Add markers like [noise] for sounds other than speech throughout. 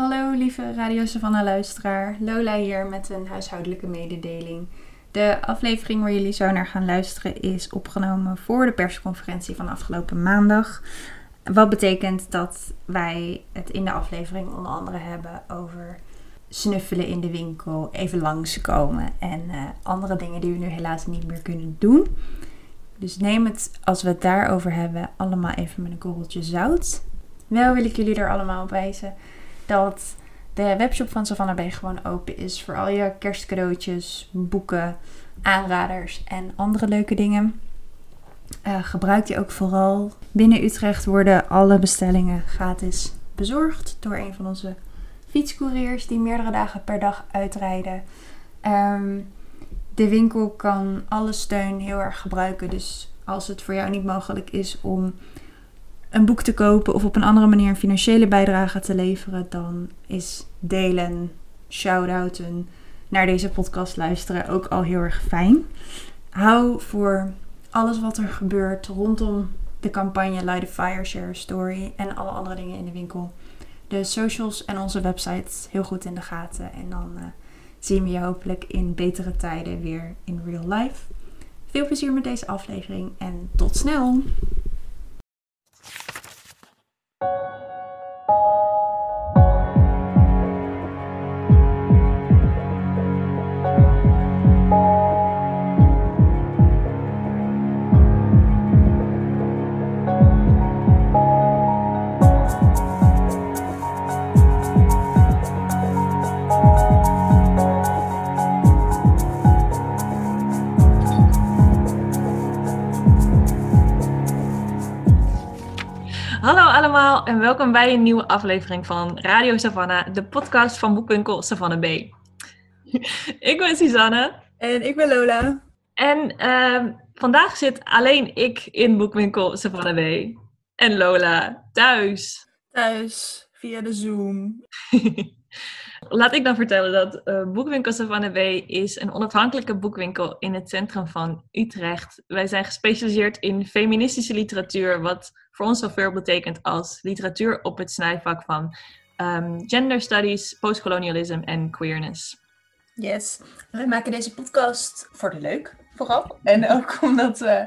Hallo lieve Radio Savannah luisteraar, Lola hier met een huishoudelijke mededeling. De aflevering waar jullie zo naar gaan luisteren is opgenomen voor de persconferentie van afgelopen maandag. Wat betekent dat wij het in de aflevering onder andere hebben over snuffelen in de winkel, even langskomen en uh, andere dingen die we nu helaas niet meer kunnen doen. Dus neem het, als we het daarover hebben, allemaal even met een korreltje zout. Wel wil ik jullie er allemaal op wijzen dat de webshop van Savannah Bay gewoon open is voor al je kerstcadeautjes, boeken, aanraders en andere leuke dingen. Uh, gebruik die ook vooral. Binnen Utrecht worden alle bestellingen gratis bezorgd door een van onze fietscouriers die meerdere dagen per dag uitrijden. Um, de winkel kan alle steun heel erg gebruiken. Dus als het voor jou niet mogelijk is om een boek te kopen of op een andere manier een financiële bijdrage te leveren, dan is delen, shout-outen naar deze podcast luisteren ook al heel erg fijn. Hou voor alles wat er gebeurt rondom de campagne Light a Fire Share Story en alle andere dingen in de winkel. De socials en onze website heel goed in de gaten. En dan uh, zien we je hopelijk in betere tijden weer in real life. Veel plezier met deze aflevering en tot snel! Thank you allemaal en welkom bij een nieuwe aflevering van Radio Savannah, de podcast van Boekwinkel Savannah B. ik ben Suzanne. En ik ben Lola. En uh, vandaag zit alleen ik in Boekwinkel Savannah B. En Lola thuis. Thuis, via de Zoom. [laughs] Laat ik dan vertellen dat uh, Boekwinkel Savannah B is een onafhankelijke boekwinkel in het centrum van Utrecht. Wij zijn gespecialiseerd in feministische literatuur, wat voor ons zoveel betekent als literatuur op het snijvak van um, gender studies, postkolonialisme en queerness. Yes, we maken deze podcast voor de leuk, vooral. En ook [laughs] omdat we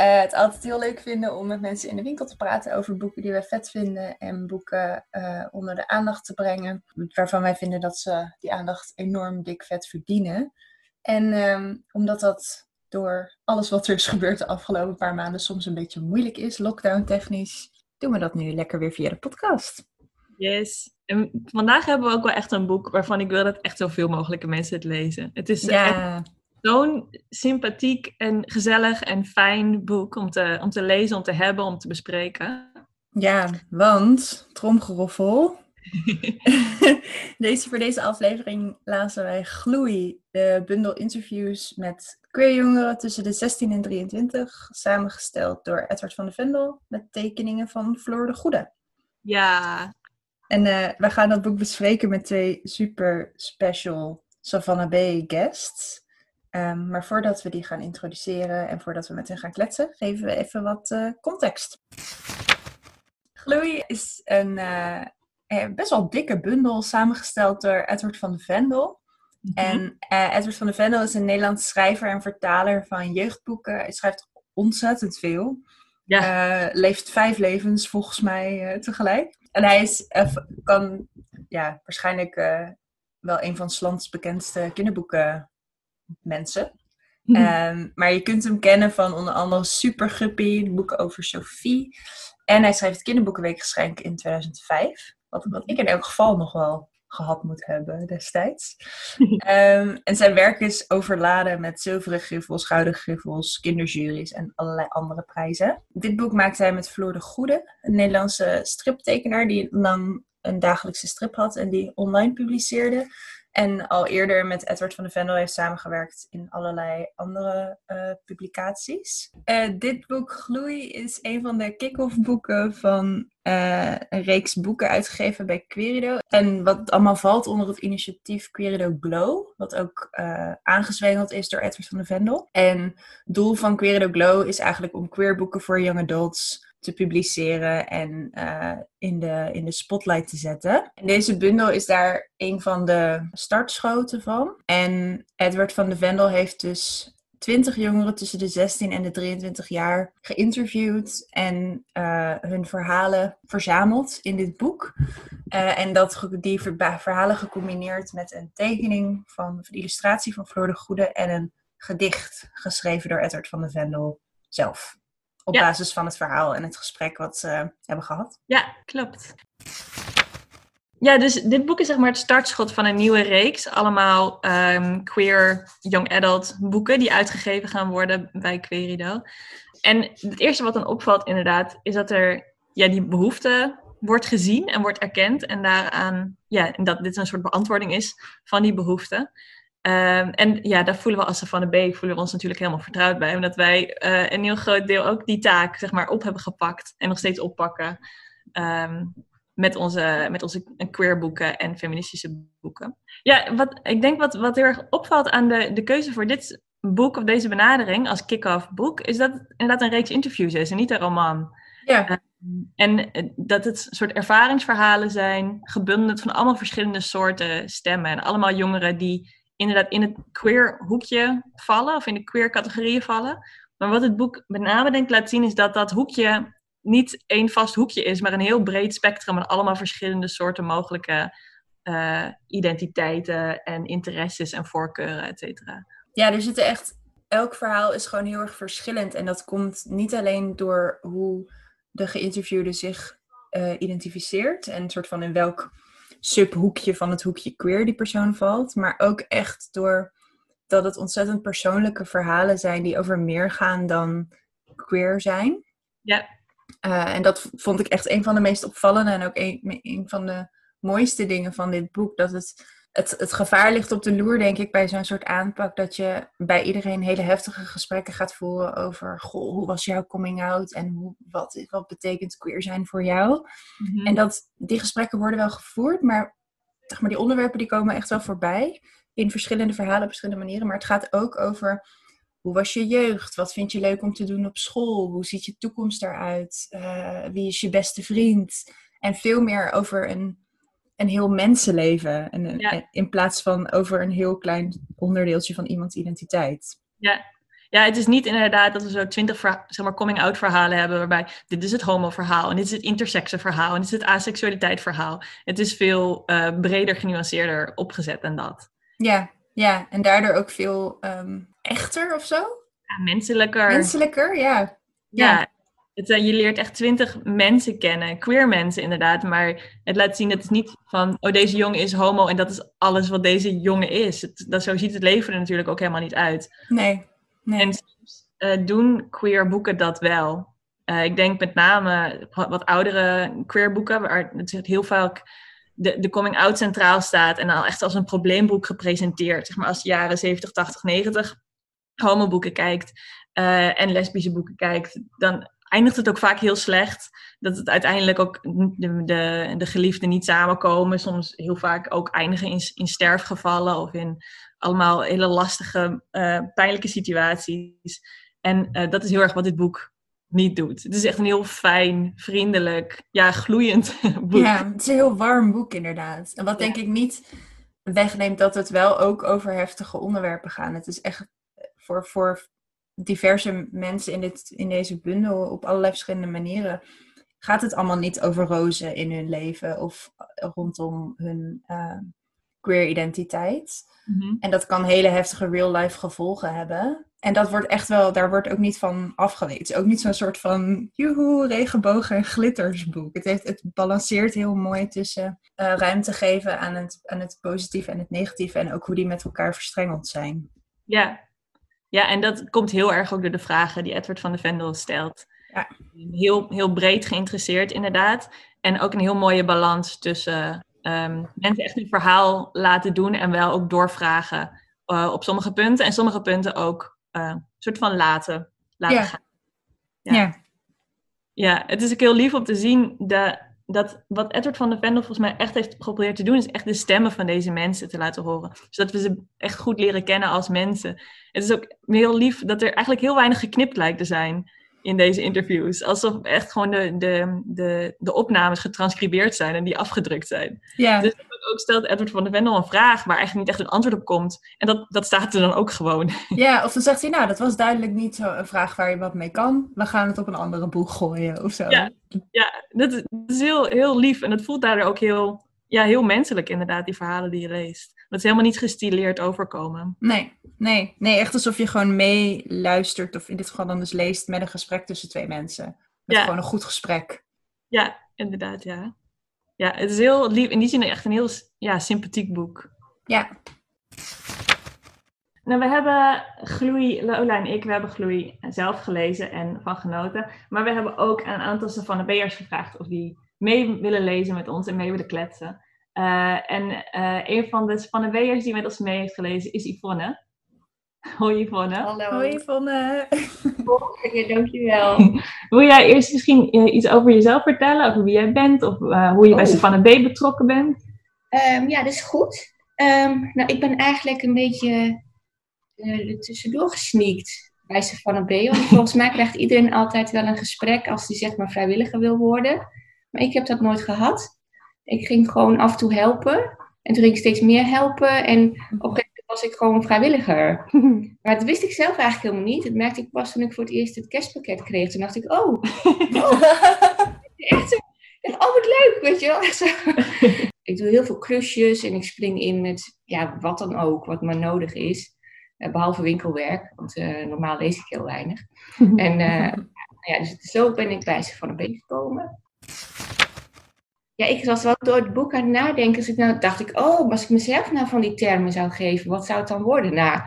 uh, het altijd heel leuk vinden om met mensen in de winkel te praten over boeken die we vet vinden en boeken uh, onder de aandacht te brengen, waarvan wij vinden dat ze die aandacht enorm dik vet verdienen. En um, omdat dat door alles wat er is gebeurd de afgelopen paar maanden soms een beetje moeilijk is, lockdown technisch, doen we dat nu lekker weer via de podcast. Yes. En vandaag hebben we ook wel echt een boek waarvan ik wil dat echt zoveel mogelijke mensen het lezen. Het is ja. Zo'n sympathiek en gezellig en fijn boek om te, om te lezen, om te hebben, om te bespreken. Ja, want, tromgeroffel, [laughs] [laughs] deze, voor deze aflevering lazen wij Gloei, de bundel interviews met queer jongeren tussen de 16 en 23, samengesteld door Edward van de Vendel met tekeningen van Floor de Goede. Ja. En uh, we gaan dat boek bespreken met twee super special Savannah Bay guests. Um, maar voordat we die gaan introduceren en voordat we met hen gaan kletsen, geven we even wat uh, context. Gloei is een, uh, eh, best wel dikke bundel samengesteld door Edward van de Vendel. Mhm. En uh, Edward van de Vendel is een Nederlandse schrijver en vertaler van jeugdboeken. Hij schrijft ontzettend veel. Ja. Leeft vijf levens volgens mij tegelijk. En hij is, kan ja, waarschijnlijk wel een van Slans bekendste kinderboeken mensen. Mm maar je kunt hem kennen van onder andere Super Guppy, boeken over Sophie. En hij schreef het kinderboekenweekgeschenk in 2005. Wat, wat ik in elk geval nog wel gehad moet hebben destijds. um, [laughs] en zijn werk is overladen met zilveren griffels, gouden griffels, kinderjuries en allerlei andere prijzen. Dit boek maakte hij met Floor de Goede, een Nederlandse striptekenaar die lang een dagelijkse strip had en die online publiceerde. En al eerder met Edward van de Vendel heeft samengewerkt in allerlei andere uh, publicaties. Uh, dit boek Gloei is een van de kick-off boeken van uh, een reeks boeken uitgegeven bij Querido. En wat allemaal valt onder het initiatief Querido Glow, wat ook aangezwengeld is door Edward van de Vendel. En het doel van Querido Glow is eigenlijk om queerboeken voor young adults te publiceren en uh, in, de, in de spotlight te zetten. En deze bundel is daar een van de startschoten van. En Edward van de Vendel heeft dus 20 jongeren tussen de 16 en de 23 jaar geïnterviewd en uh, hun verhalen verzameld in dit boek. Uh, en dat, die verhalen gecombineerd met een tekening van, een illustratie van Floor de Goede en een gedicht geschreven door Edward van de Vendel zelf. Op basis van het verhaal en het gesprek wat ze hebben gehad. Ja, klopt. Ja, dus dit boek is zeg maar het startschot van een nieuwe reeks. Allemaal um, queer young adult boeken die uitgegeven gaan worden bij Querido. En het eerste wat dan opvalt inderdaad, is dat er ja, die behoefte wordt gezien en wordt erkend. En daaraan, ja, en dat dit een soort beantwoording is van die behoefte. Um, en ja, daar voelen we als van de B voelen we ons natuurlijk helemaal vertrouwd bij. Omdat wij uh, een heel groot deel ook die taak zeg maar, op hebben gepakt en nog steeds oppakken. Um, met onze, met onze queer boeken en feministische boeken. Ja, wat, ik denk wat, wat heel erg opvalt aan de, de keuze voor dit boek of deze benadering als kick-off boek, is dat het inderdaad een reeks interviews is en niet een roman. Ja. Uh, en dat het soort ervaringsverhalen zijn, gebundeld van allemaal verschillende soorten stemmen. En allemaal jongeren die inderdaad in het queer hoekje vallen, of in de queer categorieën vallen. Maar wat het boek met name denk laat zien, is dat dat hoekje niet één vast hoekje is, maar een heel breed spectrum met allemaal verschillende soorten mogelijke uh, identiteiten en interesses en voorkeuren, et cetera. Ja, er zitten echt. Elk verhaal is gewoon heel erg verschillend. En dat komt niet alleen door hoe de geïnterviewde zich uh, identificeert en soort van in welk subhoekje van het hoekje queer die persoon valt, maar ook echt door dat het ontzettend persoonlijke verhalen zijn die over meer gaan dan queer zijn. Ja. Uh, en dat vond ik echt een van de meest opvallende en ook een, een van de mooiste dingen van dit boek. Dat het, het, het gevaar ligt op de loer, denk ik, bij zo'n soort aanpak. Dat je bij iedereen hele heftige gesprekken gaat voeren over: Goh, hoe was jouw coming out en hoe, wat, wat betekent queer zijn voor jou? Mm -hmm. En dat die gesprekken worden wel gevoerd, maar, zeg maar die onderwerpen die komen echt wel voorbij. In verschillende verhalen op verschillende manieren. Maar het gaat ook over hoe was je jeugd? Wat vind je leuk om te doen op school? Hoe ziet je toekomst eruit? Uh, wie is je beste vriend? En veel meer over een, een heel mensenleven. En, ja. In plaats van over een heel klein onderdeeltje van iemands identiteit. Ja. Ja, het is niet inderdaad dat we zo twintig zeg maar, coming-out verhalen hebben, waarbij dit is het homo-verhaal en dit is het intersexe verhaal en dit is het asexualiteit verhaal. Het is veel uh, breder genuanceerder opgezet dan dat. Ja, ja, en daardoor ook veel um, echter of zo? Ja, menselijker. Menselijker, ja. Ja, ja. Het, uh, je leert echt twintig mensen kennen, queer mensen inderdaad, maar het laat zien dat het niet van, oh deze jongen is homo en dat is alles wat deze jongen is. Het, dat, zo ziet het leven er natuurlijk ook helemaal niet uit. Nee. nee. En soms uh, doen queer boeken dat wel. Uh, ik denk met name wat oudere queer boeken, waar het heel vaak de, de coming out centraal staat en dan echt als een probleemboek gepresenteerd. Zeg maar als je jaren 70, 80, 90 homoboeken kijkt uh, en lesbische boeken kijkt, dan eindigt het ook vaak heel slecht. Dat het uiteindelijk ook de, de, de geliefden niet samenkomen. Soms heel vaak ook eindigen in, in sterfgevallen of in allemaal hele lastige, uh, pijnlijke situaties. En uh, dat is heel erg wat dit boek niet doet. Het is echt een heel fijn, vriendelijk, ja, gloeiend [laughs] boek. Ja, het is een heel warm boek inderdaad. En wat denk ik niet wegneemt dat het wel ook over heftige onderwerpen gaat. Het is echt voor, voor diverse mensen in, dit, in deze bundel op allerlei verschillende manieren gaat het allemaal niet over rozen in hun leven of rondom hun uh, queer identiteit. Mm -hmm. En dat kan hele heftige real-life gevolgen hebben. En dat wordt echt wel, daar wordt ook niet van is ook niet zo'n soort van joehoe, regenbogen en glittersboek. Het, heeft, het balanceert heel mooi tussen uh, ruimte geven aan het, aan het positieve en het negatieve. En ook hoe die met elkaar verstrengeld zijn. Ja. Ja, en dat komt heel erg ook door de vragen die Edward van de Vendel stelt. Ja. Heel, heel breed geïnteresseerd inderdaad. En ook een heel mooie balans tussen um, mensen echt een verhaal laten doen en wel ook doorvragen uh, op sommige punten. En sommige punten ook uh, een soort van laten, laten ja. gaan. Ja. ja. Ja, het is ook heel lief om te zien de, dat wat Edward van de Vendel volgens mij echt heeft geprobeerd te doen, is echt de stemmen van deze mensen te laten horen. Zodat we ze echt goed leren kennen als mensen. Het is ook heel lief dat er eigenlijk heel weinig geknipt lijkt te zijn. in deze interviews. Alsof echt gewoon de, de, de, de opnames getranscribeerd zijn en die afgedrukt zijn. Ja. Dus ook stelt Edward van de Vendel een vraag waar eigenlijk niet echt een antwoord op komt. En dat, dat staat er dan ook gewoon. ja, of dan zegt hij, nou, dat was duidelijk niet zo een vraag waar je wat mee kan. We gaan het op een andere boeg gooien of zo. Ja. Ja, dat is, dat is heel, heel lief. En het voelt daardoor ook heel, ja, heel menselijk inderdaad, die verhalen die je leest. Dat is helemaal niet gestileerd overkomen. Nee, nee, nee, echt alsof je gewoon meeluistert, of in dit geval dan dus leest, met een gesprek tussen twee mensen. Met Ja. gewoon een goed gesprek. Ja, inderdaad, ja. Ja, het is heel lief. In die zin echt een heel ja, sympathiek boek. Ja, Nou, we hebben Gloei, Lola en ik, we hebben Gloei zelf gelezen en van genoten. Maar we hebben ook aan een aantal Savannah B'ers gevraagd of die mee willen lezen met ons en mee willen kletsen. Eh, en eh, een van de Savannah B'ers die met ons mee heeft gelezen is Yvonne. [laughs] Hoi Yvonne. Hallo. hoi Yvonne. Ja, dankjewel. [laughs] Wil jij eerst misschien eh, iets over jezelf vertellen, over wie jij bent of eh, hoe je bij Oh. Savannah B betrokken bent? Ehm, ja, dat is goed. Ehm, nou, ik ben eigenlijk een beetje eh, er tussendoor gesneakt bij Savannah B. Want volgens mij krijgt iedereen altijd wel een gesprek als hij zeg maar vrijwilliger wil worden. Maar ik heb dat nooit gehad. Ik ging gewoon af en toe helpen. En toen ging ik steeds meer helpen. En op een gegeven moment was ik gewoon vrijwilliger. [laughs] Maar dat wist ik zelf eigenlijk helemaal niet. Dat merkte ik pas toen ik voor het eerst het kerstpakket kreeg. Toen dacht ik, oh, [laughs] echt zo. echt, Oh, wat leuk, weet je wel. Zo. [laughs] ik doe heel veel klusjes en ik spring in met ja, wat dan ook, wat maar nodig is. Eh, behalve winkelwerk, want eh, normaal lees ik heel weinig. En eh, ja, dus zo ben ik bij ze van een beetje gekomen. Ja, ik was wel door het boek aan het nadenken. Dus ik nou, dacht ik, oh, als ik mezelf nou van die termen zou geven, wat zou het dan worden? Nou,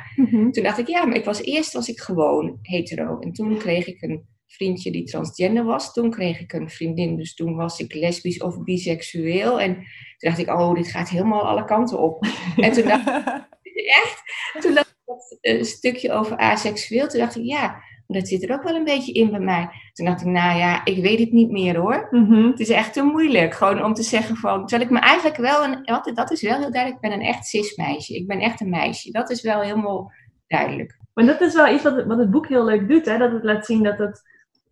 toen dacht ik, ja, maar ik was eerst was ik gewoon hetero. En toen kreeg ik een vriendje die transgender was. Toen kreeg ik een vriendin, dus toen was ik lesbisch of biseksueel. En toen dacht ik, oh, dit gaat helemaal alle kanten op. En toen dacht [laughs] ik, echt, toen dacht ik dat eh, stukje over aseksueel. Toen dacht ik, ja, dat zit er ook wel een beetje in bij mij. Toen dacht ik, nou ja, ik weet het niet meer hoor. Mhm. Het is echt te moeilijk, gewoon om te zeggen van... Terwijl ik me eigenlijk wel, een, dat, dat is wel heel duidelijk, ik ben een echt cis-meisje. Ik ben echt een meisje. Dat is wel helemaal duidelijk. Maar dat is wel iets wat het, wat het boek heel leuk doet, hè? dat het laat zien dat het,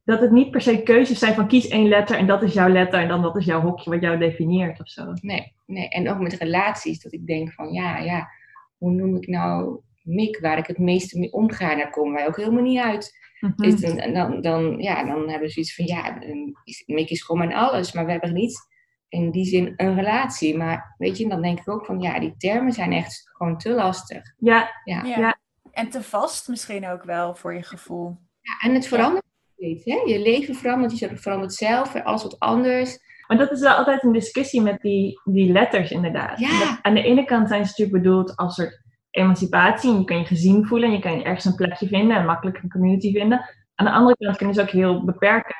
dat het niet per se keuzes zijn van kies één letter en dat is jouw letter en dan dat is jouw hokje wat jou definieert of zo. Nee, nee. En ook met relaties, dat ik denk van, ja, ja, hoe noem ik nou Mick, waar ik het meeste mee omga, daar komen wij ook helemaal niet uit. Mhm. Een- dan, dan, ja, dan hebben we zoiets van, ja, een- is- Mick is gewoon mijn alles, maar we hebben niet in die zin een relatie. Maar weet je, dan denk ik ook van, ja, die termen zijn echt gewoon te lastig. Ja, Ja. Ja. Ja. En te vast misschien ook wel voor je gevoel. Ja, en het verandert steeds, hè? Je leven verandert, je verandert zelf, alles wordt anders. maar dat is wel altijd een discussie met die, die letters inderdaad. Ja. Aan de ene kant zijn ze natuurlijk bedoeld als soort emancipatie en je kan je gezien voelen en je kan ergens een plekje vinden en makkelijk een community vinden. Aan de andere kant kunnen ze ook heel beperkend.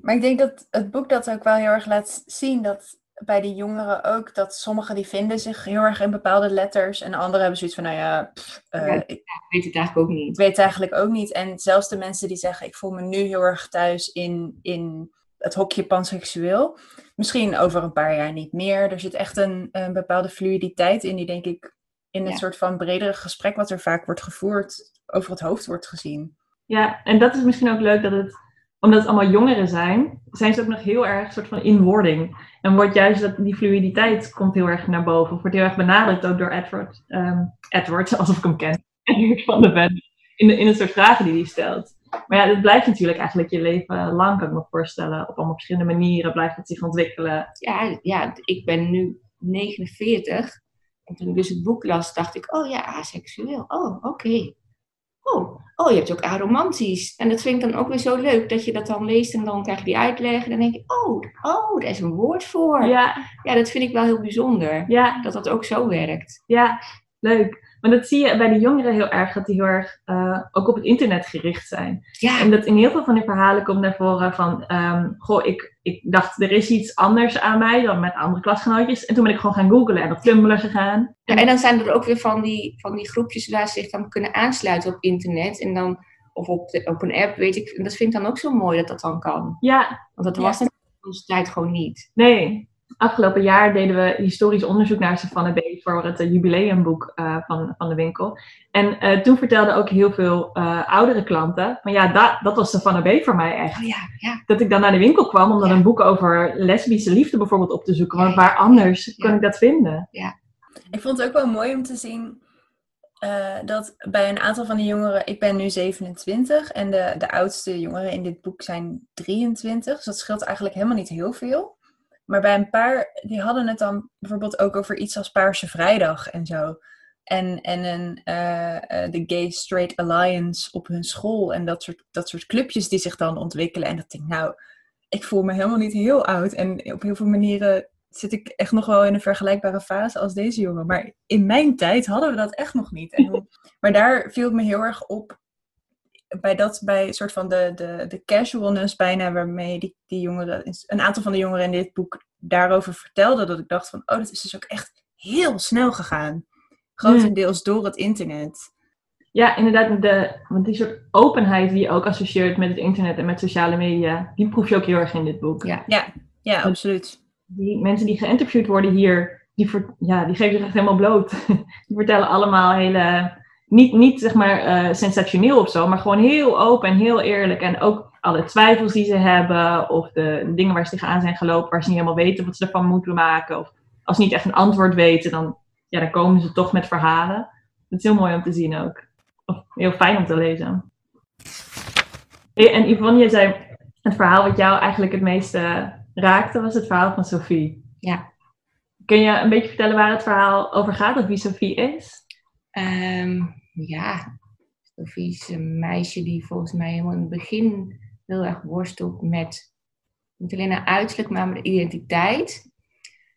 Maar ik denk dat het boek dat ook wel heel erg laat zien dat bij die jongeren ook, dat sommigen die vinden zich heel erg in bepaalde letters en anderen hebben zoiets van, nou ja, pff, eh, Ja. ik, Ik weet het eigenlijk ook ik niet. weet het eigenlijk ook niet. En zelfs de mensen die zeggen, ik voel me nu heel erg thuis in, in het hokje panseksueel. Misschien over een paar jaar niet meer. Er zit echt een, een bepaalde fluiditeit in die denk ik in het Ja. soort van bredere gesprek wat er vaak wordt gevoerd over het hoofd wordt gezien. Ja, en dat is misschien ook leuk dat het, omdat het allemaal jongeren zijn, zijn ze ook nog heel erg soort van in wording. En wordt juist dat die fluiditeit komt heel erg naar boven. Of wordt heel erg benadrukt ook door Edward. ehm, Edward, [laughs] alsof ik hem ken. Edward [laughs] van de Ven. In, de, in een soort vragen die hij stelt. Maar ja, dat blijft natuurlijk eigenlijk je leven lang, kan ik me voorstellen. Op allemaal verschillende manieren blijft het zich ontwikkelen. Ja, ja, ik ben nu 49. En toen ik dus het boek las, dacht ik, oh ja, aseksueel. Oh, oké. Oh, oh, je hebt ook aromantisch. En dat vind ik dan ook weer zo leuk, dat je dat dan leest en dan krijg je die uitleg. En dan denk je, oh, oh, daar is een woord voor. Ja. Ja, dat vind ik wel heel bijzonder. ja, Dat dat ook zo werkt. ja, leuk. Maar dat zie je bij de jongeren heel erg, dat die heel erg eh, ook op het internet gericht zijn. Ja, En dat in heel veel van die verhalen komt naar voren van, ehm, goh, ik, ik dacht er is iets anders aan mij dan met andere klasgenootjes. En toen ben ik gewoon gaan googlen en op Tumblr gegaan. Ja, en dan zijn er ook weer van die, van die groepjes waar ze zich dan kunnen aansluiten op internet. En dan, of op, de- op een app, weet ik. En dat vind ik dan ook zo mooi dat dat dan kan. Ja, Want dat Ja. was in onze tijd gewoon niet. nee. afgelopen jaar deden we historisch onderzoek naar Savannah Voor het uh, jubileumboek uh, van, van de winkel. En uh, toen vertelden ook heel veel oudere klanten van ja, dat, dat was Savannah B voor mij echt. Oh, ja, ja. Dat ik dan naar de winkel kwam om dan Ja. een boek over lesbische liefde bijvoorbeeld op te zoeken. Want waar anders kon Ja. ik dat vinden? Ik vond het ook wel mooi om te zien eh, dat bij een aantal van de jongeren, ik ben nu 27 en de, de oudste jongeren in dit boek zijn 23, dus dat scheelt eigenlijk helemaal niet heel veel. Maar bij een paar, die hadden het dan bijvoorbeeld ook over iets als Paarse Vrijdag en zo. En, en een, eh, eh, de Gay Straight Alliance op hun school en dat soort, dat soort clubjes die zich dan ontwikkelen. En dat ik denk, nou, ik voel me helemaal niet heel oud. En op heel veel manieren zit ik echt nog wel in een vergelijkbare fase als deze jongen. Maar in mijn tijd hadden we dat echt nog niet. En [laughs] maar daar viel het me heel erg op. Bij dat, bij een soort van de, de, de casualness bijna waarmee die, die jongeren, een aantal van de jongeren in dit boek daarover vertelden. Dat ik dacht van, oh, dat is dus ook echt heel snel gegaan. Grotendeels door het internet. Ja, inderdaad. De, want die soort openheid die je ook associeert met het internet en met sociale media, die proef je ook heel erg in dit boek. Ja. Ja, ja, absoluut. die mensen die geïnterviewd worden hier, die, ver- ja, die geven zich echt helemaal bloot. [laughs] die vertellen allemaal hele, niet, niet zeg maar eh, sensationeel of zo, maar gewoon heel open en heel eerlijk. En ook alle twijfels die ze hebben, of de dingen waar ze tegenaan zijn gelopen, waar ze niet helemaal weten wat ze ervan moeten maken. Of als ze niet echt een antwoord weten, dan, ja, dan komen ze toch met verhalen. Dat is heel mooi om te zien ook. Of heel fijn om te lezen. En Yvonne, je zei het verhaal wat jou eigenlijk het meeste raakte, was het verhaal van Sophie. Ja. Kun je een beetje vertellen waar het verhaal over gaat, of wie Sophie is? Ehm, ja, Sophie is een meisje die volgens mij helemaal in het begin heel erg worstelt met niet alleen haar uiterlijk, maar met identiteit.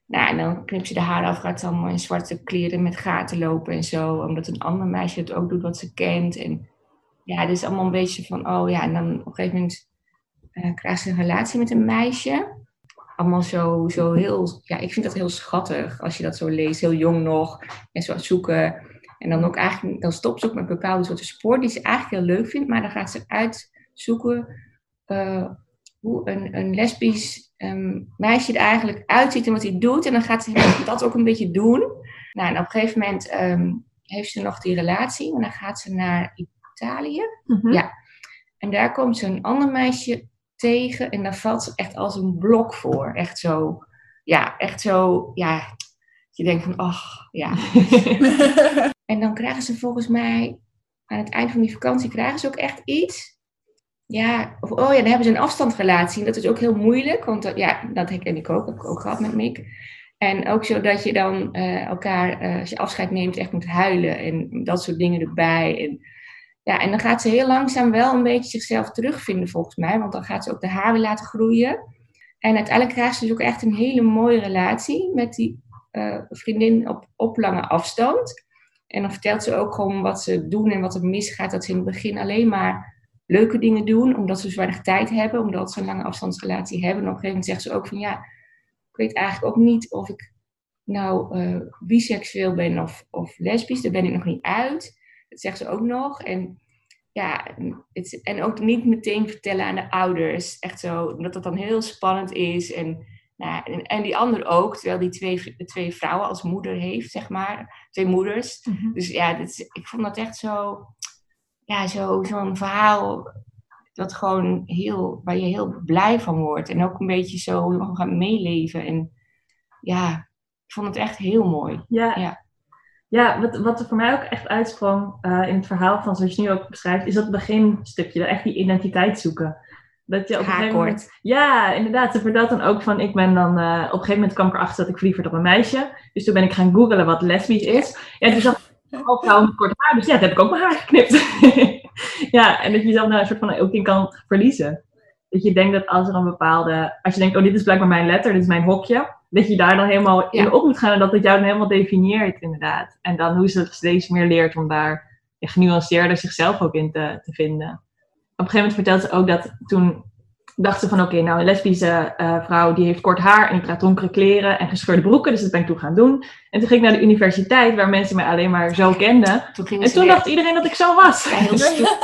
Nou, en dan knipt ze de haar af, gaat ze allemaal in zwarte kleren met gaten lopen en zo. Omdat een ander meisje het ook doet wat ze kent. En ja, het is allemaal een beetje van, oh ja, en dan op een gegeven moment eh, krijgt ze een relatie met een meisje. Allemaal zo, zo heel, ja, ik vind dat heel schattig als je dat zo leest, heel jong nog. En zo zoeken. En dan ook eigenlijk, dan stopt ze ook met bepaalde soorten sport die ze eigenlijk heel leuk vindt. Maar dan gaat ze uitzoeken eh, hoe een, een lesbisch ehm, meisje er eigenlijk uitziet en wat hij doet. En dan gaat ze [coughs] dat ook een beetje doen. Nou, en op een gegeven moment ehm, heeft ze nog die relatie. En dan gaat ze naar Italië. Mhm. Ja. En daar komt ze een ander meisje tegen. En daar valt ze echt als een blok voor. Echt zo, ja, echt zo, ja. Je denkt van, ach, ja. [laughs] En dan krijgen ze volgens mij aan het eind van die vakantie krijgen ze ook echt iets. Ja, of oh ja, dan hebben ze een afstandsrelatie. En dat is ook heel moeilijk, want dat, ja, dat herken ik ook, heb ik ook gehad met Mick. En ook zo dat je dan eh, elkaar, eh, als je afscheid neemt, echt moet huilen en dat soort dingen erbij. En, ja, en dan gaat ze heel langzaam wel een beetje zichzelf terugvinden volgens mij, want dan gaat ze ook de haar weer laten groeien. En uiteindelijk krijgt ze dus ook echt een hele mooie relatie met die eh, vriendin op, op lange afstand. En dan vertelt ze ook gewoon wat ze doen en wat er misgaat. Dat ze in het begin alleen maar leuke dingen doen, omdat ze zo weinig tijd hebben, omdat ze een lange afstandsrelatie hebben. En op een gegeven moment zegt ze ook van ja, ik weet eigenlijk ook niet of ik nou eh, biseksueel ben of, of lesbisch. Daar ben ik nog niet uit. Dat zegt ze ook nog. En ja, het, en ook niet meteen vertellen aan de ouders. Echt zo, omdat dat dan heel spannend is. En, nou, en, en die ander ook, terwijl die twee, twee vrouwen als moeder heeft, zeg maar. Twee moeders. Mhm. Dus ja, dit ik vond dat echt zo, ja, zo, zo'n verhaal dat gewoon heel, waar je heel blij van wordt. En ook een beetje zo gewoon gaat meeleven. En ja, ik vond het echt heel mooi. Ja, Ja. ja wat, wat er voor mij ook echt uitsprong eh, in het verhaal van zoals je nu ook beschrijft, is dat beginstukje, dat echt die identiteit zoeken. Dat je op een gegeven moment... Haakwoord. Ja, inderdaad. Ze vertelt dan ook van, ik ben dan, eh, op een gegeven moment kwam ik erachter dat ik verliefd op een meisje. Dus toen ben ik gaan googlen wat lesbisch is. Ja, toen zag ik vrouwen met kort haar, dus ja, toen heb ik ook mijn haar geknipt. [laughs] ja, en dat je jezelf nou een soort van ook in kan verliezen. Dat je denkt dat als er een bepaalde, als je denkt, oh dit is blijkbaar mijn letter, dit is mijn hokje. Dat je daar dan helemaal in op moet gaan en dat het jou dan helemaal definieert inderdaad. En dan hoe ze het steeds meer leert om daar ja, genuanceerder zichzelf ook in te, te vinden. Op een gegeven moment vertelt ze ook dat toen dacht ze van oké, nou een lesbische eh, vrouw die heeft kort haar en die draagt donkere kleren en gescheurde broeken, dus dat ben ik toen gaan doen. En toen ging ik naar de universiteit waar mensen mij alleen maar zo kenden. Toen En toen weer- dacht iedereen dat ik zo was. Ja, heel [laughs] stoer.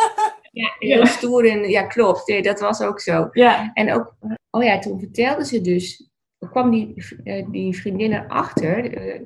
Ja, heel stoer en ja, klopt. Nee, dat was ook zo. Ja, En ook, oh ja, toen vertelde ze dus kwam die, eh, die vriendin erachter eh,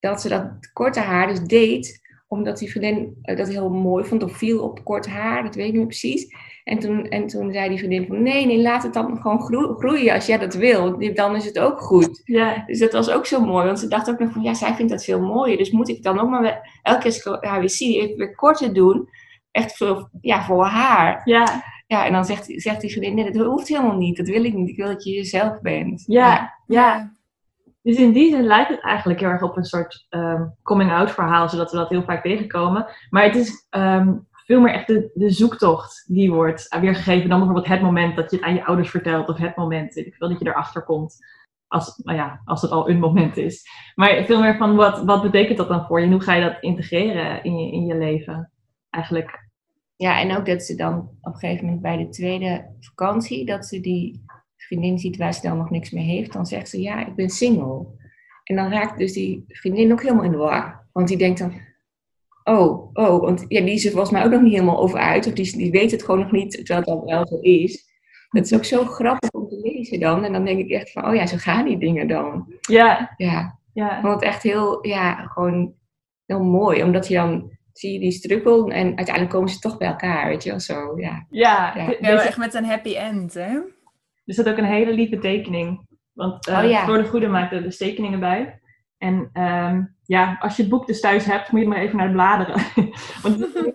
dat ze dat korte haar dus deed omdat die vriendin eh, dat heel mooi vond of viel op kort haar, dat weet ik niet precies. En toen, en toen zei die vriendin van nee, nee, laat het dan gewoon groeien als jij dat wil. Dan is het ook goed. Ja. Dus dat was ook zo mooi, want ze dacht ook nog van ja, zij vindt dat veel mooier. Dus moet ik dan ook maar weer, elke keer haar weer zie, even weer korter doen. Echt voor, ja, voor haar. Ja. Ja, en dan zegt, zegt die vriendin, nee, dat hoeft helemaal niet. Dat wil ik niet. Ik wil dat je jezelf bent. Ja, ja. Dus in die zin lijkt het eigenlijk heel erg op een soort um, coming-out verhaal, zodat we dat heel vaak tegenkomen. Maar het is um, veel meer echt de, de, zoektocht die wordt weergegeven dan bijvoorbeeld het moment dat je het aan je ouders vertelt of het moment ik wil dat je erachter komt. Als, nou ja, als het al een moment is. Maar veel meer van wat, wat betekent dat dan voor je? Hoe ga je dat integreren in je, in je leven? Eigenlijk. Ja, en ook dat ze dan op een gegeven moment bij de tweede vakantie, dat ze die vriendin ziet waar ze dan nog niks mee heeft, dan zegt ze ja, ik ben single. En dan raakt dus die vriendin ook helemaal in de war. Want die denkt dan, oh, oh, want ja, die is er volgens mij ook nog niet helemaal over uit. Of die, die weet het gewoon nog niet, terwijl het al wel zo is. Dat is ook zo grappig om te lezen dan. En dan denk ik echt van, oh ja, zo gaan die dingen dan. Ja. Ja. ja. Ik vond het echt heel, ja, gewoon heel mooi. Omdat je dan, zie je die struggle en uiteindelijk komen ze toch bij elkaar, weet je wel, zo, ja. Ja, ja. ja echt met een happy end, hè? Er zit ook een hele lieve tekening. Want uh, oh, ja. voor de goede maakt er dus tekeningen bij. En um, ja, als je het boek dus thuis hebt, moet je maar even naar de bladeren. [laughs] Want er zit een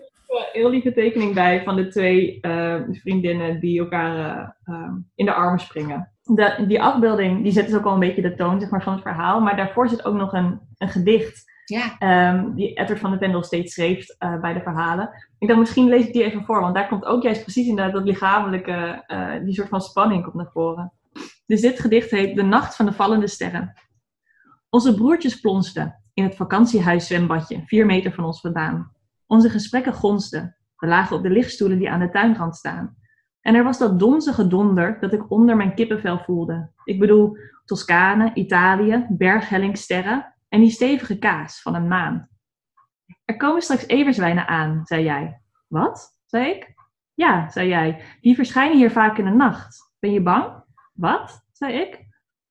heel lieve tekening bij van de twee uh, vriendinnen die elkaar uh, in de armen springen. De, die afbeelding die zet dus ook al een beetje de toon zeg maar, van het verhaal. Maar daarvoor zit ook nog een, een gedicht. Ja. Um, die Edward van de Vendel steeds schreef uh, bij de verhalen. Ik dacht, misschien lees ik die even voor, want daar komt ook juist precies inderdaad dat lichamelijke, uh, die soort van spanning komt naar voren. Dus dit gedicht heet De Nacht van de Vallende Sterren. Onze broertjes plonsten in het vakantiehuis zwembadje, vier meter van ons vandaan. Onze gesprekken gonsten. We lagen op de lichtstoelen die aan de tuinrand staan. En er was dat donzige donder dat ik onder mijn kippenvel voelde. Ik bedoel, Toscane, Italië, berghellingsterren en die stevige kaas van een maan. Er komen straks everzwijnen aan, zei jij. Wat? zei ik. Ja, zei jij. Die verschijnen hier vaak in de nacht. Ben je bang? Wat? zei ik.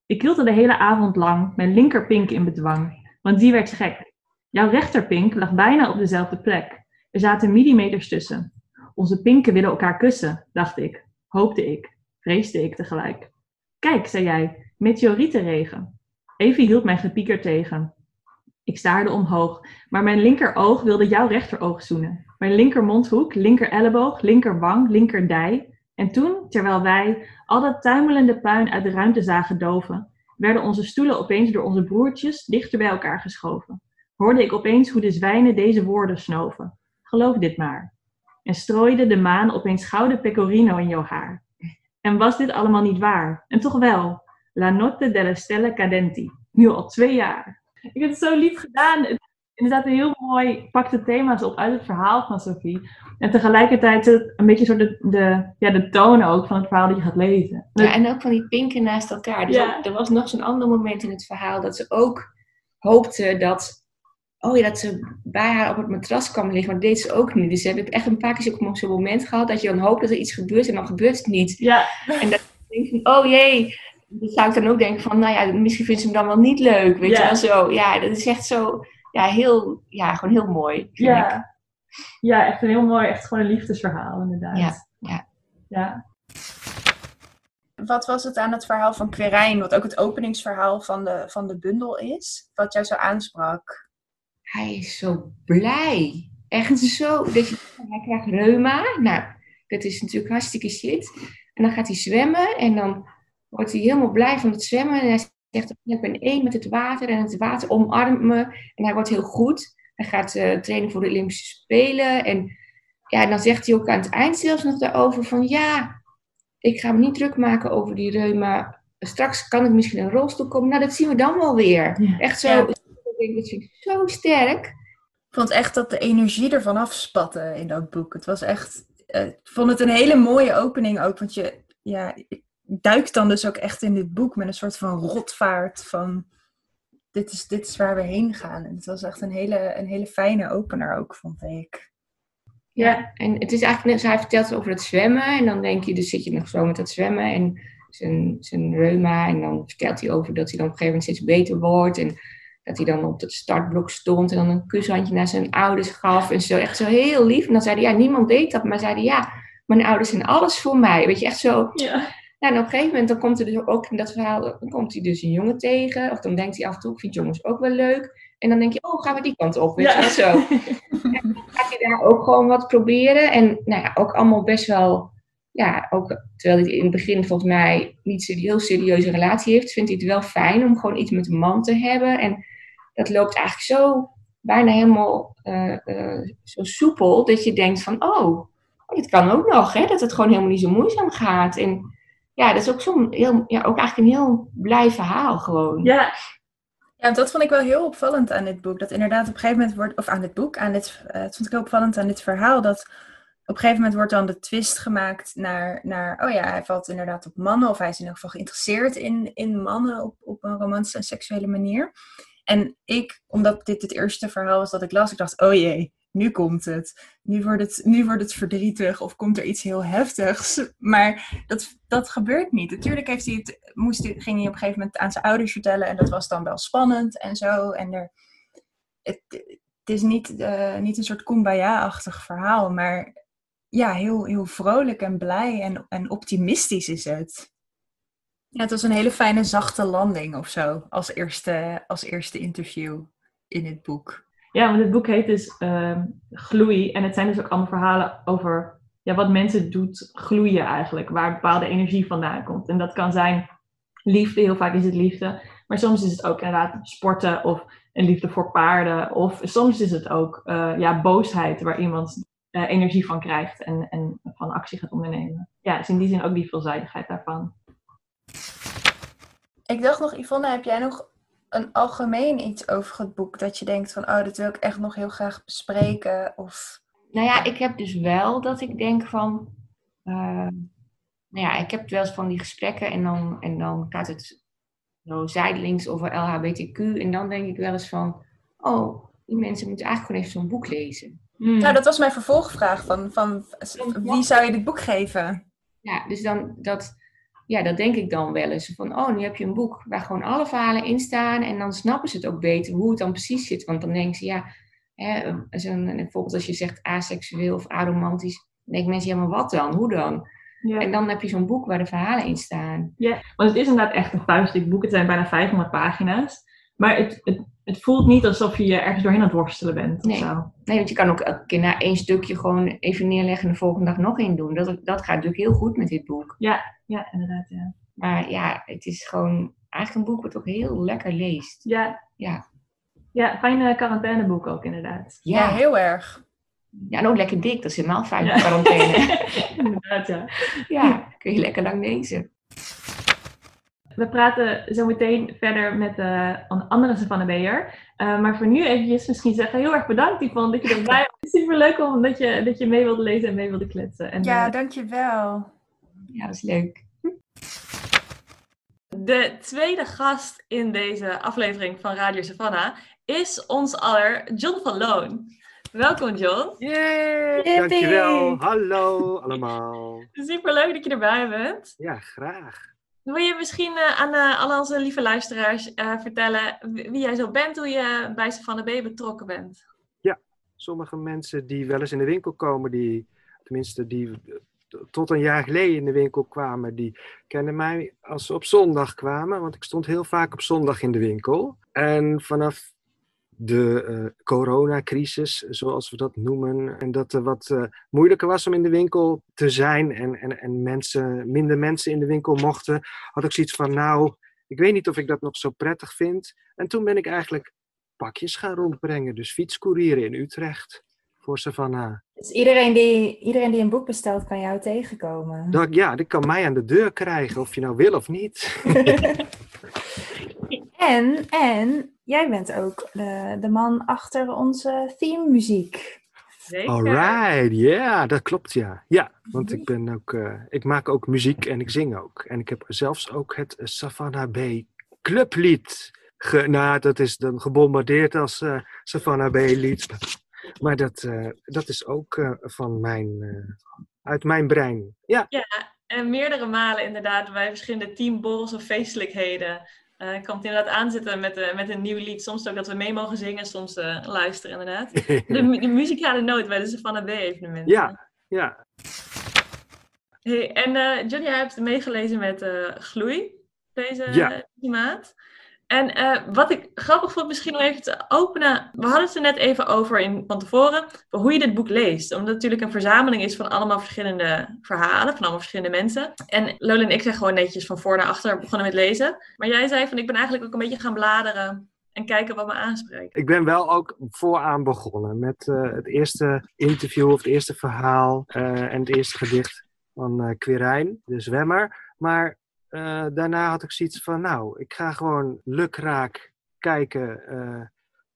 Ik hield er de hele avond lang mijn linkerpink in bedwang, want die werd gek. Jouw rechterpink lag bijna op dezelfde plek. Er zaten millimeters tussen. Onze pinken willen elkaar kussen, dacht ik, hoopte ik, vreesde ik tegelijk. Kijk, zei jij, meteorietenregen. Evie hield mijn gepieker tegen. Ik staarde omhoog, maar mijn linkeroog wilde jouw rechteroog zoenen. Mijn linkermondhoek, linker elleboog, linkerwang, linkerdij. En toen, terwijl wij al dat tuimelende puin uit de ruimte zagen doven, werden onze stoelen opeens door onze broertjes dichter bij elkaar geschoven. Hoorde ik opeens hoe de zwijnen deze woorden snoven. Geloof dit maar. En strooide de maan opeens gouden pecorino in jouw haar. En was dit allemaal niet waar? En toch wel. La notte delle stelle cadenti. Nu al twee jaar. Ik heb het zo lief gedaan. Het, inderdaad een heel mooi, pakt de thema's op uit het verhaal van Sophie. En tegelijkertijd zit een beetje zo de, de, ja, de toon ook van het verhaal dat je gaat lezen. Ja, en ook van die pinken naast elkaar. Dus Ja. ook- er was nog zo'n ander moment in het verhaal dat ze ook hoopte dat, oh ja, dat ze bij haar op het matras kwam liggen. Maar dat deed ze ook niet. Dus ze hebben echt een paar keer zo'n zo'n moment gehad dat je dan hoopt dat er iets gebeurt en dan gebeurt het niet. Ja, En dat je denkt van, oh jee. Dan zou ik dan ook denken van, nou ja, misschien vindt ze hem dan wel niet leuk. Weet Ja. je wel zo. Ja, dat is echt zo, ja, heel, ja, gewoon heel mooi. ik. ja. ja, echt een heel mooi, echt gewoon een liefdesverhaal inderdaad. Ja, ja. Ja, Wat was het aan het verhaal van Querijn, wat ook het openingsverhaal van de, van de bundel is, wat jou zo aansprak? Hij is zo blij. Echt zo. Dat je, hij krijgt reuma. Nou, dat is natuurlijk hartstikke shit. En dan gaat hij zwemmen en dan wordt hij helemaal blij van het zwemmen. En hij zegt, ik ben één met het water en het water omarmt me. En hij wordt heel goed. Hij gaat eh, trainen voor de Olympische Spelen. En ja, dan zegt hij ook aan het eind zelfs nog daarover van, ja, ik ga me niet druk maken over die reuma. Straks kan ik misschien een rolstoel komen. Nou, dat zien we dan wel weer. Ja. Echt zo. Ja. Dat vind ik zo sterk. Ik vond echt dat de energie ervan afspatte in dat boek. Het was echt, eh, ik vond het een hele mooie opening ook, want je ja, je duikt dan dus ook echt in dit boek met een soort van rotvaart van dit is, dit is waar we heen gaan. En het was echt een hele, een hele fijne opener ook, vond ik. Ja. En het is eigenlijk net, hij vertelt over het zwemmen. En dan denk je, dus zit je nog zo met het zwemmen. En zijn, zijn reuma. En dan vertelt hij over dat hij dan op een gegeven moment steeds beter wordt. En dat hij dan op het startblok stond en dan een kushandje naar zijn ouders gaf. En zo, echt zo heel lief. En dan zei hij, ja, niemand deed dat. Maar zei hij, ja, mijn ouders zijn alles voor mij. Weet je, echt zo. Ja. Nou, en op een gegeven moment dan komt er dus ook in dat verhaal, dan komt hij dus een jongen tegen. Of dan denkt hij af en toe, ik vind jongens ook wel leuk. En dan denk je, oh, gaan we die kant op, weet Ja. je zo. [laughs] En dan gaat hij daar ook gewoon wat proberen. En nou ja, ook allemaal best wel, ja, ook terwijl hij in het begin volgens mij niet een heel serieuze relatie heeft, vindt hij het wel fijn om gewoon iets met een man te hebben. En dat loopt eigenlijk zo bijna helemaal eh, zo soepel, dat je denkt van, oh, oh, dit kan ook nog, hè? dat het gewoon helemaal niet zo moeizaam gaat. En ja, dat is ook zo'n heel, ja, ook eigenlijk een heel blij verhaal gewoon. Ja, Ja, dat vond ik wel heel opvallend aan dit boek. Dat inderdaad op een gegeven moment wordt, of aan dit boek, aan dit, het vond ik heel opvallend aan dit verhaal, dat op een gegeven moment wordt dan de twist gemaakt naar, naar oh ja, hij valt inderdaad op mannen, of hij is in ieder geval geïnteresseerd in, in mannen op, op een romantische en seksuele manier. En ik, omdat dit het eerste verhaal was dat ik las, ik dacht, oh jee, nu komt het. Nu wordt het, nu wordt het verdrietig of komt er iets heel heftigs. Maar dat, dat gebeurt niet. Natuurlijk heeft hij het, moest ging hij op een gegeven moment aan zijn ouders vertellen en dat was dan wel spannend en zo. En er, het, het is niet, eh, niet een soort kumbaya-achtig verhaal, maar ja, heel, heel vrolijk en blij en, en optimistisch is het. Ja, het was een hele fijne zachte landing of zo, als eerste, als eerste interview in het boek. Ja, want het boek heet dus ehm, Gloei. En het zijn dus ook allemaal verhalen over ja, wat mensen doet gloeien eigenlijk. Waar bepaalde energie vandaan komt. En dat kan zijn liefde, heel vaak is het liefde. Maar soms is het ook inderdaad sporten of een liefde voor paarden. Of soms is het ook eh, ja, boosheid waar iemand eh, energie van krijgt en, en van actie gaat ondernemen. Ja, dus in die zin ook die veelzijdigheid daarvan. Ik dacht nog, Yvonne, heb jij nog een algemeen iets over het boek dat je denkt van, oh, dat wil ik echt nog heel graag bespreken? Of Nou ja, ik heb dus wel dat ik denk van. eh, nou ja, ik heb wel eens van die gesprekken en dan, en dan gaat het zo zijdelings over LHBTQ. En dan denk ik wel eens van. Oh, die mensen moeten eigenlijk gewoon even zo'n boek lezen. Nou, dat was mijn vervolgvraag van, van wie zou je dit boek geven? Ja, dus dan dat. Ja, dat denk ik dan wel eens. Van, oh, nu heb je een boek waar gewoon alle verhalen in staan. En dan snappen ze het ook beter hoe het dan precies zit. Want dan denken ze, ja, hè, zo'n, bijvoorbeeld als je zegt aseksueel of aromantisch. Dan denken mensen, ja, maar wat dan? Hoe dan? Ja. En dan heb je zo'n boek waar de verhalen in staan. Want het is inderdaad echt een vuistdik boek. Het zijn bijna 500 pagina's. Maar het, het, het voelt niet alsof je ergens doorheen aan het worstelen bent. of Nee. zo. Nee, want je kan ook elke keer na één stukje gewoon even neerleggen en de volgende dag nog één doen. Dat, dat gaat natuurlijk heel goed met dit boek. Ja, inderdaad. Ja, Maar ja, het is gewoon eigenlijk een boek wat ook heel lekker leest. ja, Ja, ja fijne quarantaineboek ook inderdaad. Ja, ja. heel erg. ja en ook lekker dik. Dat is helemaal fijn Ja. voor quarantaine. [laughs] inderdaad, ja. ja, kun je lekker lang lezen. We praten zo meteen verder met eh, een andere Savannah Beer. Eh, maar voor nu eventjes misschien zeggen, heel erg bedankt Yvonne dat je erbij was. Super leuk om dat je, dat je mee wilde lezen en mee wilde kletsen. En, Ja, eh, dankjewel. Ja, dat is leuk. De tweede gast in deze aflevering van Radio Savannah is ons aller John van Loon. Welkom John. Yay! Yippie! Dankjewel. Hallo allemaal. Super leuk dat je erbij bent. Ja, graag. Wil je misschien eh, aan eh, al onze lieve luisteraars eh, vertellen wie, jij zo bent, hoe je bij Savannah B betrokken bent? Sommige mensen die wel eens in de winkel komen, die, tenminste die tot een jaar geleden in de winkel kwamen, die kennen mij als ze op zondag kwamen, want ik stond heel vaak op zondag in de winkel. En vanaf de eh, coronacrisis, zoals we dat noemen, en dat er wat eh, moeilijker was om in de winkel te zijn en, en, en mensen, minder mensen in de winkel mochten, had ik zoiets van, nou, ik weet niet of ik dat nog zo prettig vind. En toen ben ik eigenlijk pakjes gaan rondbrengen, dus fietscourieren in Utrecht voor Savannah. Dus iedereen die, iedereen die een boek bestelt, kan jou tegenkomen. Dat, ja, die kan mij aan de deur krijgen, of je nou wil of niet. [laughs] En, en jij bent ook de, de man achter onze theme muziek. Zeker. Alright, ja, dat klopt ja. Ja, want ik ben ook, eh, ik maak ook muziek en ik zing ook. En ik heb zelfs ook het eh, Savannah B clublied. Ge, nou, dat is dan gebombardeerd als eh, Savannah B lied. Maar dat, eh, dat is ook eh, van mijn, eh, uit mijn brein. Ja, En meerdere malen inderdaad bij verschillende teamborrels of feestelijkheden. Uh, ik het inderdaad aanzetten met, uh, met een nieuw lied. Soms ook dat we mee mogen zingen, soms uh, luisteren inderdaad. [laughs] De, de muzikale noot bij de Savannah B-evenementen. Ja, ja. Hey, en Johnny, jij hebt meegelezen met Gloei deze, ja. maand. En uh, wat ik grappig vond, misschien om even te openen. We hadden het er net even over in, van tevoren. hoe je dit boek leest. Omdat het natuurlijk een verzameling is van allemaal verschillende verhalen. Van allemaal verschillende mensen. En Lola en ik zijn gewoon netjes van voor naar achter begonnen met lezen. Maar jij zei van ik ben eigenlijk ook een beetje gaan bladeren. En kijken wat me aanspreekt. Ik ben wel ook vooraan begonnen met uh, het eerste interview of het eerste verhaal. Uh, en het eerste gedicht van uh, de zwemmer. Maar uh, daarna had ik zoiets van, nou, ik ga gewoon lukraak kijken uh,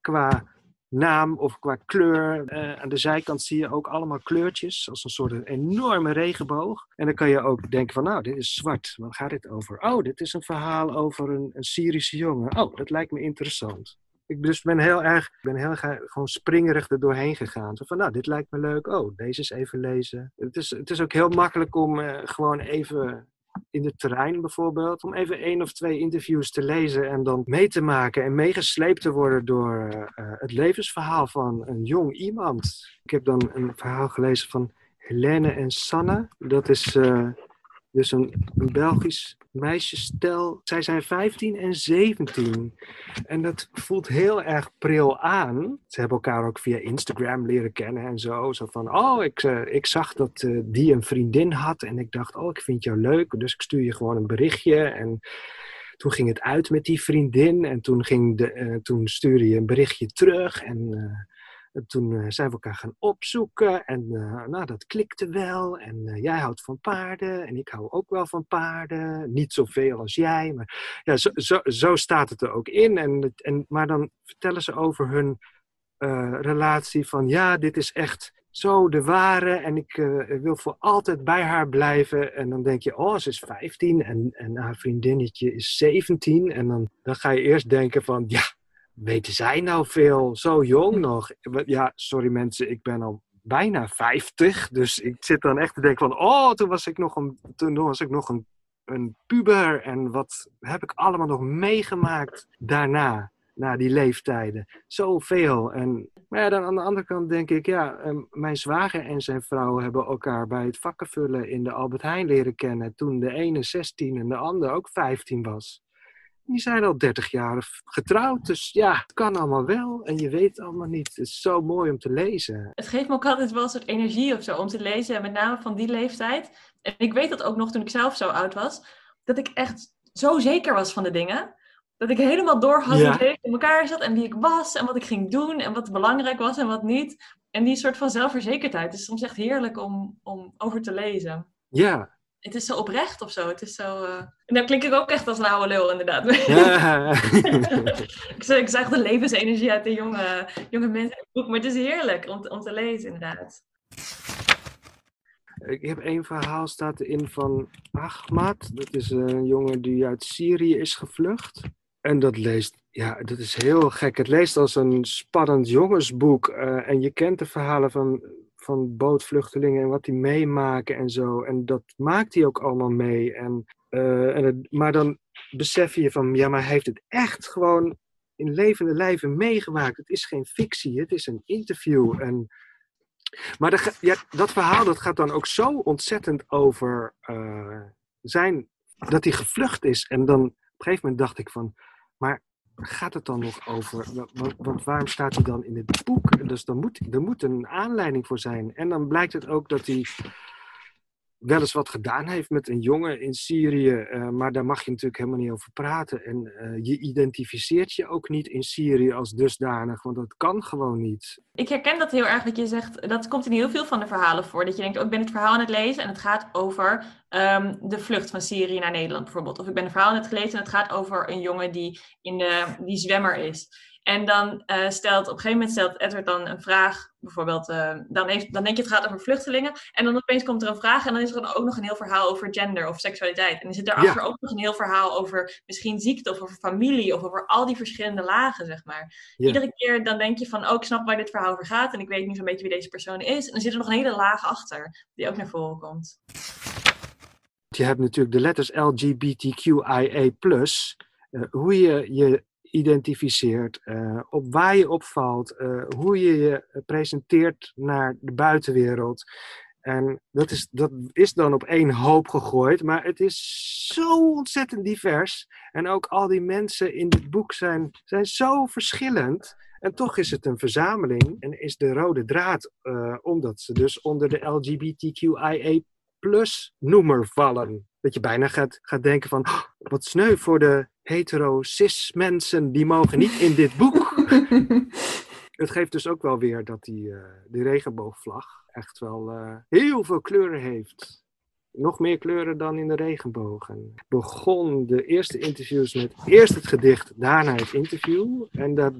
qua naam of qua kleur. Uh, aan de zijkant zie je ook allemaal kleurtjes, als een soort enorme regenboog. En dan kan je ook denken van, nou, dit is zwart. Waar gaat dit over? Oh, dit is een verhaal over een, Syrische jongen. Oh, dat lijkt me interessant. Ik dus ben heel erg, ben heel gewoon springerig er doorheen gegaan. Zo van, nou, dit lijkt me leuk. Oh, deze is even lezen. Het is, het is ook heel makkelijk om gewoon even in het terrein bijvoorbeeld, om even één of twee interviews te lezen en dan mee te maken en meegesleept te worden door uh, het levensverhaal van een jong iemand. Ik heb dan een verhaal gelezen van Helene en Sanne. Dat is uh, dus een, Belgisch meisjesstel. Zij zijn 15 en 17. En dat voelt heel erg pril aan. Ze hebben elkaar ook via Instagram leren kennen en zo. Zo van, oh, ik, uh, ik zag dat uh, die een vriendin had. En ik dacht, oh, ik vind jou leuk. Dus ik stuur je gewoon een berichtje. En toen ging het uit met die vriendin. En toen, ging de, uh, toen stuurde je een berichtje terug. En en toen uh, zijn we elkaar gaan opzoeken en uh, nou, dat klikte wel. En uh, jij houdt van paarden en ik hou ook wel van paarden. Niet zoveel als jij, maar ja, zo, zo, zo staat het er ook in. En, en, maar dan vertellen ze over hun relatie van ja, dit is echt zo de ware en ik wil voor altijd bij haar blijven. En dan denk je, oh, ze is 15 en, en haar vriendinnetje is 17. En dan, dan ga je eerst denken van ja weten zij nou veel? Zo jong nog. Ja, sorry mensen, ik ben al bijna 50. Dus ik zit dan echt te denken van, oh, toen was ik nog een, toen was ik nog een, een puber. En wat heb ik allemaal nog meegemaakt daarna? Na die leeftijden. Zoveel. En, maar ja, dan aan de andere kant denk ik, ja, ehm, mijn zwager en zijn vrouw hebben elkaar bij het vakkenvullen in de Albert Heijn leren kennen. Toen de ene 16 en de ander ook 15 was die zijn al 30 jaar getrouwd. Dus ja, het kan allemaal wel. En je weet allemaal niet. Het is zo mooi om te lezen. Het geeft me ook altijd wel een soort energie of zo om te lezen. Met name van die leeftijd. En ik weet dat ook nog toen ik zelf zo oud was. Dat ik echt zo zeker was van de dingen. Dat ik helemaal door had ja. hoe in elkaar zat. En wie ik was. En wat ik ging doen. En wat belangrijk was en wat niet. En die soort van zelfverzekerdheid is soms echt heerlijk om, om over te lezen. Ja, het is zo oprecht of zo. Het is zo. Uh... En dan klink ik ook echt als een oude lul, inderdaad. [laughs] Ja. [laughs] ik, ik zag de levensenergie uit de jonge, jonge mensen in het boek, maar het is heerlijk om, om te lezen, inderdaad. Ik heb één verhaal staat in van Ahmad. Dat is een jongen die uit Syrië is gevlucht. En dat leest, ja, dat is heel gek. Het leest als een spannend jongensboek. Uh, en je kent de verhalen van van bootvluchtelingen en wat die meemaken en zo. En dat maakt hij ook allemaal mee. En, uh, en maar dan besef je van, ja, maar hij heeft het echt gewoon in levende lijven meegemaakt. Het is geen fictie, het is een interview. En, maar dat verhaal dat gaat dan ook zo ontzettend over uh, zijn, dat hij gevlucht is. En dan op een gegeven moment dacht ik van, maar gaat het dan nog over? Want, waarom staat hij dan in het boek? Dus dan moet, er moet een aanleiding voor zijn. En dan blijkt het ook dat hij wel eens wat gedaan heeft met een jongen in Syrië, uh, maar daar mag je natuurlijk helemaal niet over praten. En uh, je identificeert je ook niet in Syrië als dusdanig, want dat kan gewoon niet. Ik herken dat heel erg wat je zegt. Dat komt in heel veel van de verhalen voor. Dat je denkt, oh, ik ben het verhaal aan het lezen en het gaat over um, de vlucht van Syrië naar Nederland bijvoorbeeld. Of ik ben een verhaal aan het gelezen en het gaat over een jongen die, in de, die zwemmer is. En dan uh, stelt op een gegeven moment stelt Edward dan een vraag, bijvoorbeeld, uh, dan, heeft, dan denk je het gaat over vluchtelingen. En dan opeens komt er een vraag en dan is er dan ook nog een heel verhaal over gender of seksualiteit. En dan zit erachter ja. ook nog een heel verhaal over misschien ziekte of over familie of over al die verschillende lagen, zeg maar. Ja. Iedere keer dan denk je van, oh, ik snap waar dit verhaal over gaat en ik weet nu zo'n beetje wie deze persoon is. En dan zit er nog een hele laag achter die ook naar voren komt. je hebt natuurlijk de letters LGBTQIA+, uh, hoe je je identificeert, uh, op waar je opvalt, uh, hoe je je presenteert naar de buitenwereld. En dat is, dat is dan op één hoop gegooid, maar het is zo ontzettend divers. En ook al die mensen in dit boek zijn, zijn zo verschillend. En toch is het een verzameling en is de rode draad, omdat ze dus onder de LGBTQIA plus noemer vallen. Dat je bijna gaat, gaat denken van, oh, wat sneu voor de hetero-cis mensen, die mogen niet in dit boek. [laughs] het geeft dus ook wel weer dat die, uh, die regenboogvlag echt wel uh, heel veel kleuren heeft. Nog meer kleuren dan in de regenboog. En ik begon de eerste interviews met eerst het gedicht, daarna het interview. En daar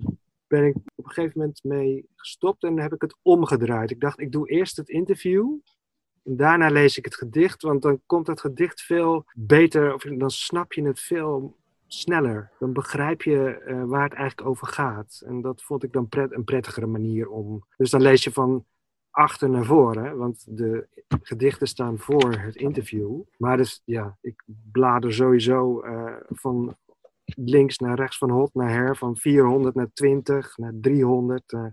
ben ik op een gegeven moment mee gestopt en heb ik het omgedraaid. Ik dacht, ik doe eerst het interview. En daarna lees ik het gedicht, want dan komt het gedicht veel beter, of dan snap je het veel sneller. Dan begrijp je uh, waar het eigenlijk over gaat. En dat vond ik dan een prettigere manier om. Dus dan lees je van achter naar voren, want de gedichten staan voor het interview. Maar dus ja, ik blader sowieso uh, van links naar rechts, van hot naar her, van 400 naar 20, naar 300, uh,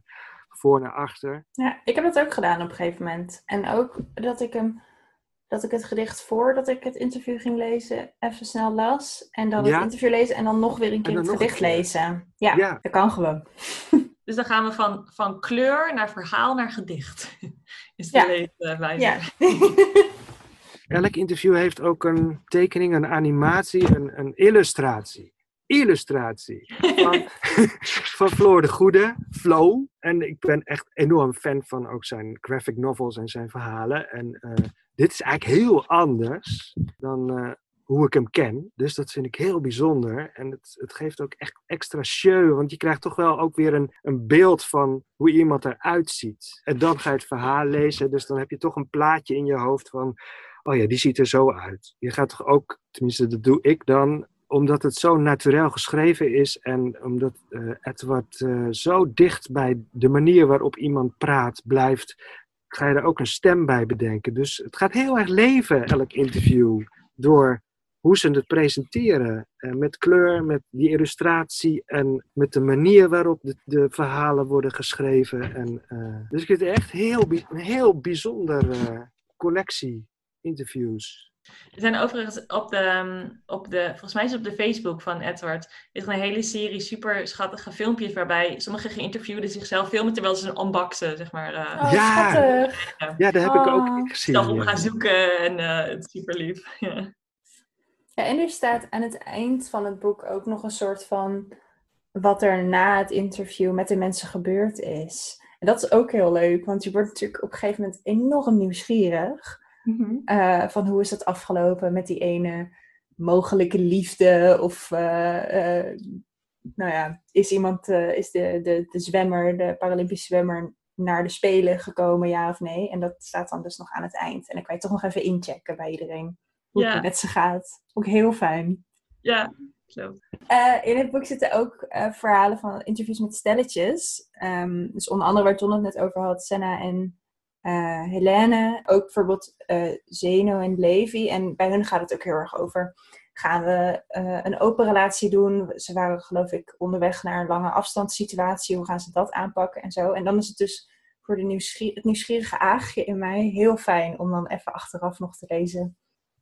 voor naar achter. Ja, ik heb dat ook gedaan op een gegeven moment. En ook dat ik hem dat ik het gedicht voordat ik het interview ging lezen even snel las. En dan ja. het interview lezen en dan nog weer een keer het gedicht lezen. Ja, ja, dat kan gewoon. [laughs] Dus dan gaan we van, van kleur naar verhaal naar gedicht. [laughs] Is de ja. leeswijze. Ja. [laughs] Elk interview heeft ook een tekening, een animatie, een, een illustratie. Illustratie van, van Floor de Goede, Flow. En ik ben echt enorm fan van ook zijn graphic novels en zijn verhalen. En uh, dit is eigenlijk heel anders dan uh, hoe ik hem ken. Dus dat vind ik heel bijzonder. En het, het geeft ook echt extra show. Want je krijgt toch wel ook weer een, een beeld van hoe iemand eruit ziet. En dan ga je het verhaal lezen. Dus dan heb je toch een plaatje in je hoofd van... Oh ja, die ziet er zo uit. Je gaat toch ook, tenminste dat doe ik dan... Omdat het zo natuurlijk geschreven is en omdat uh, Edward uh, zo dicht bij de manier waarop iemand praat blijft, ga je er ook een stem bij bedenken. Dus het gaat heel erg leven, elk interview, door hoe ze het presenteren. Uh, met kleur, met die illustratie en met de manier waarop de, de verhalen worden geschreven. En, uh, dus ik vind het echt heel, een heel bijzondere collectie interviews. Er zijn overigens op de, op de, volgens mij is het op de Facebook van Edward, is er een hele serie super schattige filmpjes waarbij sommige geïnterviewden zichzelf filmen terwijl ze een unboxen, zeg maar. Uh, oh, ja. Schattig. ja, dat heb oh. ik ook gezien. Zelf op gaan zoeken en uh, het is super lief. ja. Ja, en er staat aan het eind van het boek ook nog een soort van wat er na het interview met de mensen gebeurd is. En dat is ook heel leuk, want je wordt natuurlijk op een gegeven moment enorm nieuwsgierig. Mm -hmm. uh, van hoe is het afgelopen met die ene mogelijke liefde? Of uh, uh, nou ja, is iemand, is de, de, de zwemmer, de Paralympische zwemmer, naar de Spelen gekomen, ja of nee? En dat staat dan dus nog aan het eind. En dan kan je toch nog even inchecken bij iedereen hoe ja. het met ze gaat. Ook heel fijn. Ja, zo. Uh, in het boek zitten ook uh, verhalen van interviews met stelletjes. Um, dus onder andere waar John het net over had, Senna en uh, Helene. Ook bijvoorbeeld Zeno en Levi. En bij hun gaat het ook heel erg over. Gaan we een open relatie doen? Ze waren geloof ik onderweg naar een lange afstandssituatie. Hoe gaan ze dat aanpakken en zo? En dan is het dus voor de het nieuwsgierige aagje in mij heel fijn om dan even achteraf nog te lezen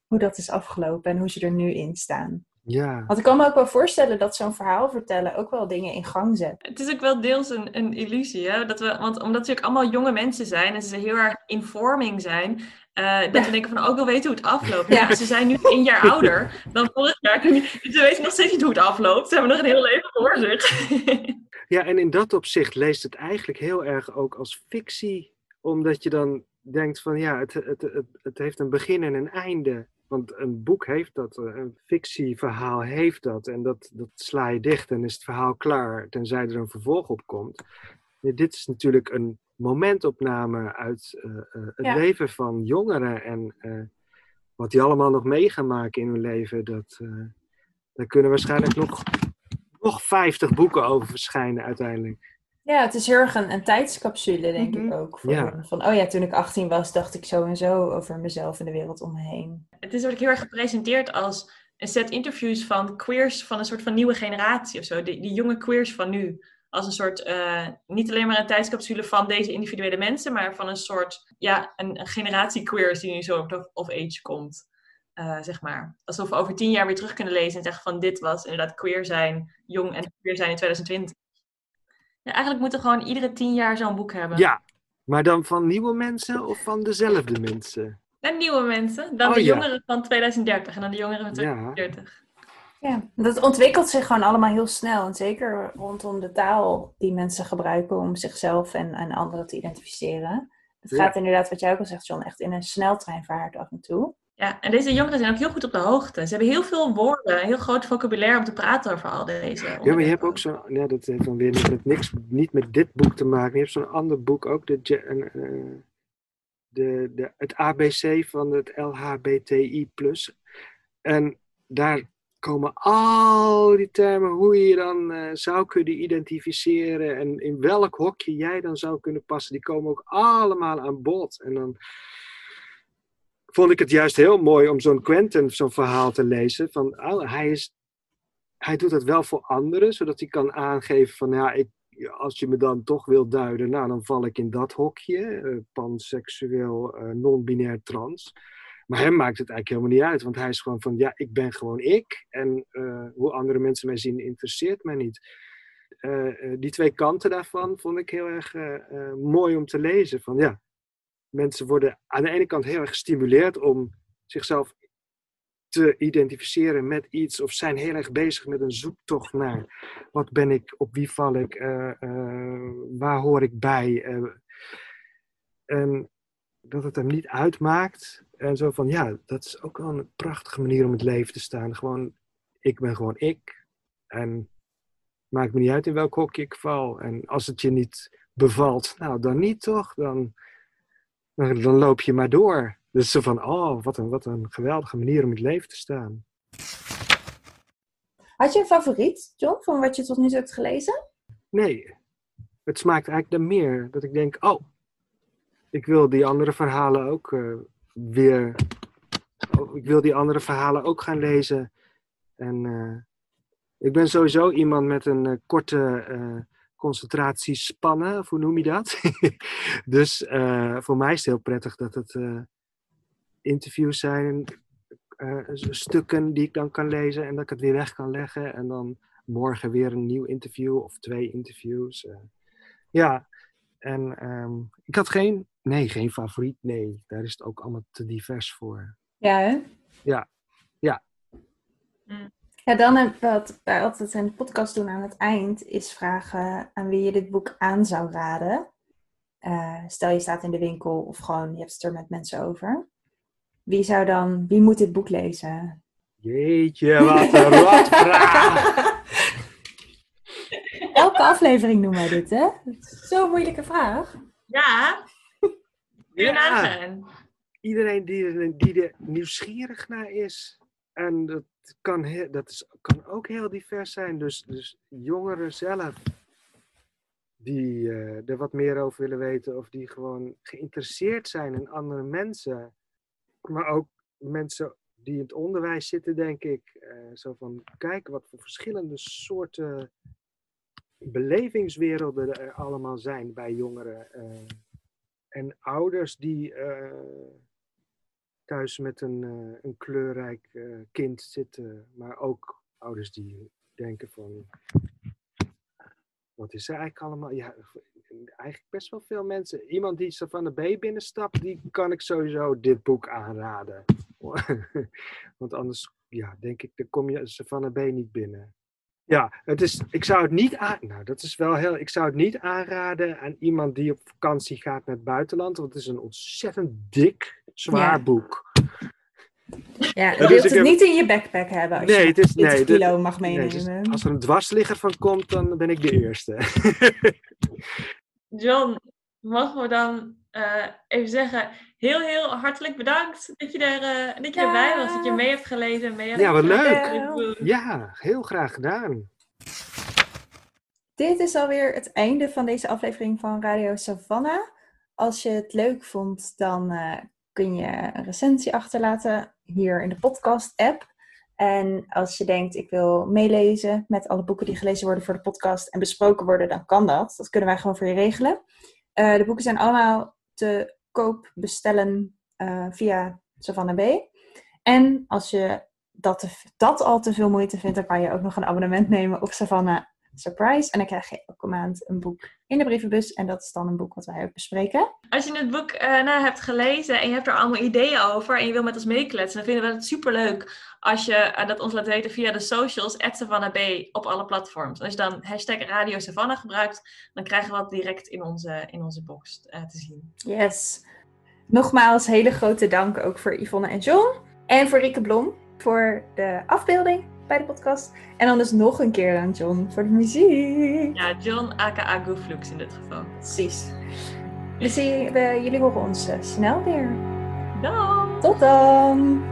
hoe dat is afgelopen en hoe ze er nu in staan. Ja. Want ik kan me ook wel voorstellen dat zo'n verhaal vertellen ook wel dingen in gang zet. Het is ook wel deels een, een illusie, hè? Dat we, want omdat natuurlijk allemaal jonge mensen zijn en ze heel erg informing zijn, uh, dat ja. we denken van, ook oh, wil weten hoe het afloopt. Ja. ja. ze zijn nu een jaar ouder dan vorig jaar. [laughs] Dus ze weten nog steeds niet hoe het afloopt. Ze hebben nog een heel leven voor zich. ja, en in dat opzicht leest het eigenlijk heel erg ook als fictie. Omdat je dan denkt van, ja, het, het, het, het heeft een begin en een einde. Want een boek heeft dat, eh, een fictieverhaal heeft dat. En dat, dat sla je dicht en is het verhaal klaar, tenzij er een vervolg op komt. dit is natuurlijk een momentopname uit uh, uh, het ja. leven van jongeren. En uh, wat die allemaal nog mee gaan maken in hun leven, dat, daar kunnen waarschijnlijk nog, nog 50 boeken over verschijnen uiteindelijk. Ja, het is heel erg een, een tijdscapsule, denk Mhm. ik ook. Voor Ja. hem. Van, oh ja, toen ik 18 was, dacht ik zo en zo over mezelf en de wereld om me heen. Het is ook heel erg gepresenteerd als een set interviews van queers van een soort van nieuwe generatie of zo. Die, die jonge queers van nu. Als een soort, eh, niet alleen maar een tijdscapsule van deze individuele mensen, maar van een soort, ja, een, een generatie queers die nu zo of, of age komt. eh, zeg maar. Alsof we over tien jaar weer terug kunnen lezen en zeggen van dit was inderdaad queer zijn, jong en queer zijn in 2020. Ja, eigenlijk moeten we gewoon iedere tien jaar zo'n boek hebben. Ja, maar dan van nieuwe mensen of van dezelfde mensen? En nieuwe mensen, dan Oh, de ja. jongeren van 2030 en dan de jongeren van Ja. 2040. Ja, dat ontwikkelt zich gewoon allemaal heel snel. En zeker rondom de taal die mensen gebruiken om zichzelf en, en anderen te identificeren. Het Ja. gaat inderdaad, wat jij ook al zegt, John, echt in een sneltreinvaart af en toe. Ja, en deze jongeren zijn ook heel goed op de hoogte. Ze hebben heel veel woorden, heel groot vocabulaire om te praten over al deze Ja, maar je hebt ook zo'n, ja, dat heeft dan weer niet met, niks, niet met dit boek te maken. Je hebt zo'n ander boek ook, de, eh, de, de, het ABC van het LHBTI+. En daar komen al die termen, hoe je je dan eh, zou kunnen identificeren en in welk hokje jij dan zou kunnen passen, die komen ook allemaal aan bod. En dan vond ik het juist heel mooi om zo'n Quentin zo'n verhaal te lezen. Van, oh, hij, is, hij doet het wel voor anderen, zodat hij kan aangeven van ja, ik, als je me dan toch wil duiden, nou dan val ik in dat hokje, eh, panseksueel, eh, non-binair trans. Maar hem maakt het eigenlijk helemaal niet uit, want hij is gewoon van ja, ik ben gewoon ik. En eh, hoe andere mensen mij zien, interesseert mij niet. Die twee kanten daarvan vond ik heel erg mooi om te lezen. Van ja, mensen worden aan de ene kant heel erg gestimuleerd om zichzelf te identificeren met iets of zijn heel erg bezig met een zoektocht naar wat ben ik, op wie val ik, eh, eh, waar hoor ik bij. eh. en dat het hem niet uitmaakt. En zo van ja, dat is ook wel een prachtige manier om het leven te staan. Gewoon, ik ben gewoon ik. En maakt me niet uit in welk hokje ik val. En als het je niet bevalt, nou dan niet toch? Dan, dan, dan loop je maar door. Dus zo van, oh, wat een, wat een geweldige manier om in het leven te staan. Had je een favoriet, John, van wat je tot nu toe hebt gelezen? Nee, het smaakt eigenlijk naar meer. Dat ik denk, oh, ik wil die andere verhalen ook eh, weer. oh, ik wil die andere verhalen ook gaan lezen. En eh, ik ben sowieso iemand met een eh, korte concentratiespannen, of hoe noem je dat? [laughs] dus eh, voor mij is het heel prettig dat het eh, interviews zijn, eh, stukken die ik dan kan lezen en dat ik het weer weg kan leggen. En dan morgen weer een nieuw interview of twee interviews. ja, en ehm, ik had geen, nee, geen favoriet. Nee, daar is het ook allemaal te divers voor. Ja, hè? Ja. Ja. Mm. Ja, dan heb wat wij altijd in de podcast doen aan het eind, is vragen aan wie je dit boek aan zou raden. Eh, stel je staat in de winkel of gewoon je hebt het er met mensen over. Wie zou dan, wie moet dit boek lezen? Jeetje, wat een [laughs] rotvraag! Elke aflevering doen wij dit, hè? Het Zo'n moeilijke vraag. Ja, Ja. Iedereen die, er- die er nieuwsgierig naar is. En dat kan, dat is, kan ook heel divers zijn. Dus, dus jongeren zelf die eh, er wat meer over willen weten. Of die gewoon geïnteresseerd zijn in andere mensen. Maar ook mensen die in het onderwijs zitten, denk ik. eh, zo van, kijk wat voor verschillende soorten belevingswerelden er allemaal zijn bij jongeren. eh. en ouders die thuis met een, eh, een kleurrijk eh, kind zitten. Maar ook ouders die denken van... Wat is er eigenlijk allemaal? Ja, eigenlijk best wel veel mensen. Iemand die Savannah B binnenstapt, die kan ik sowieso dit boek aanraden. [laughs] Want anders, ja, denk ik, dan kom je Savannah B niet binnen. Ja, het is, ik zou het niet nou dat is wel heel, ik zou het niet aanraden aan iemand die op vakantie gaat naar het buitenland, want het is een ontzettend dik, zwaar Ja. boek. Ja, dus je wilt ik het heb- niet in je backpack hebben als Nee, je het is, 20 nee, kilo dit- mag meenemen. is- als er een dwarsligger van komt, dan ben ik de eerste. [laughs] John, mogen we dan eh, even zeggen, heel heel hartelijk bedankt dat je, er, eh, dat je Ja. erbij was, dat je mee hebt gelezen. Mee hebt Ja, wat leuk. Ja, heel graag gedaan. Dit is alweer het einde van deze aflevering van Radio Savannah. Als je het leuk vond, dan uh, kun je een recensie achterlaten hier in de podcast-app. En als je denkt, ik wil meelezen met alle boeken die gelezen worden voor de podcast en besproken worden, dan kan dat. Dat kunnen wij gewoon voor je regelen. Uh, de boeken zijn allemaal te koop bestellen uh, via Savannah B. En als je dat, dat al te veel moeite vindt, dan kan je ook nog een abonnement nemen op Savannah Surprise. En dan krijg je elke maand een boek in de brievenbus. En dat is dan een boek wat wij ook bespreken. Als je het boek uh, nou, hebt gelezen en je hebt er allemaal ideeën over en je wil met ons meekletsen, dan vinden we het superleuk als je uh, dat ons laat weten via de socials, Savannah B op alle platforms. Als je dan hashtag Radio Savannah gebruikt, dan krijgen we dat direct in onze, in onze box uh, te zien. Yes. Nogmaals, hele grote dank ook voor Yvonne en John. En voor Rieke Blom voor de afbeelding bij de podcast. En dan dus nog een keer aan John voor de muziek. Ja, John aka Gooflux in dit geval. Precies. Dus we, jullie horen ons uh, snel weer. Dan. Tot dan.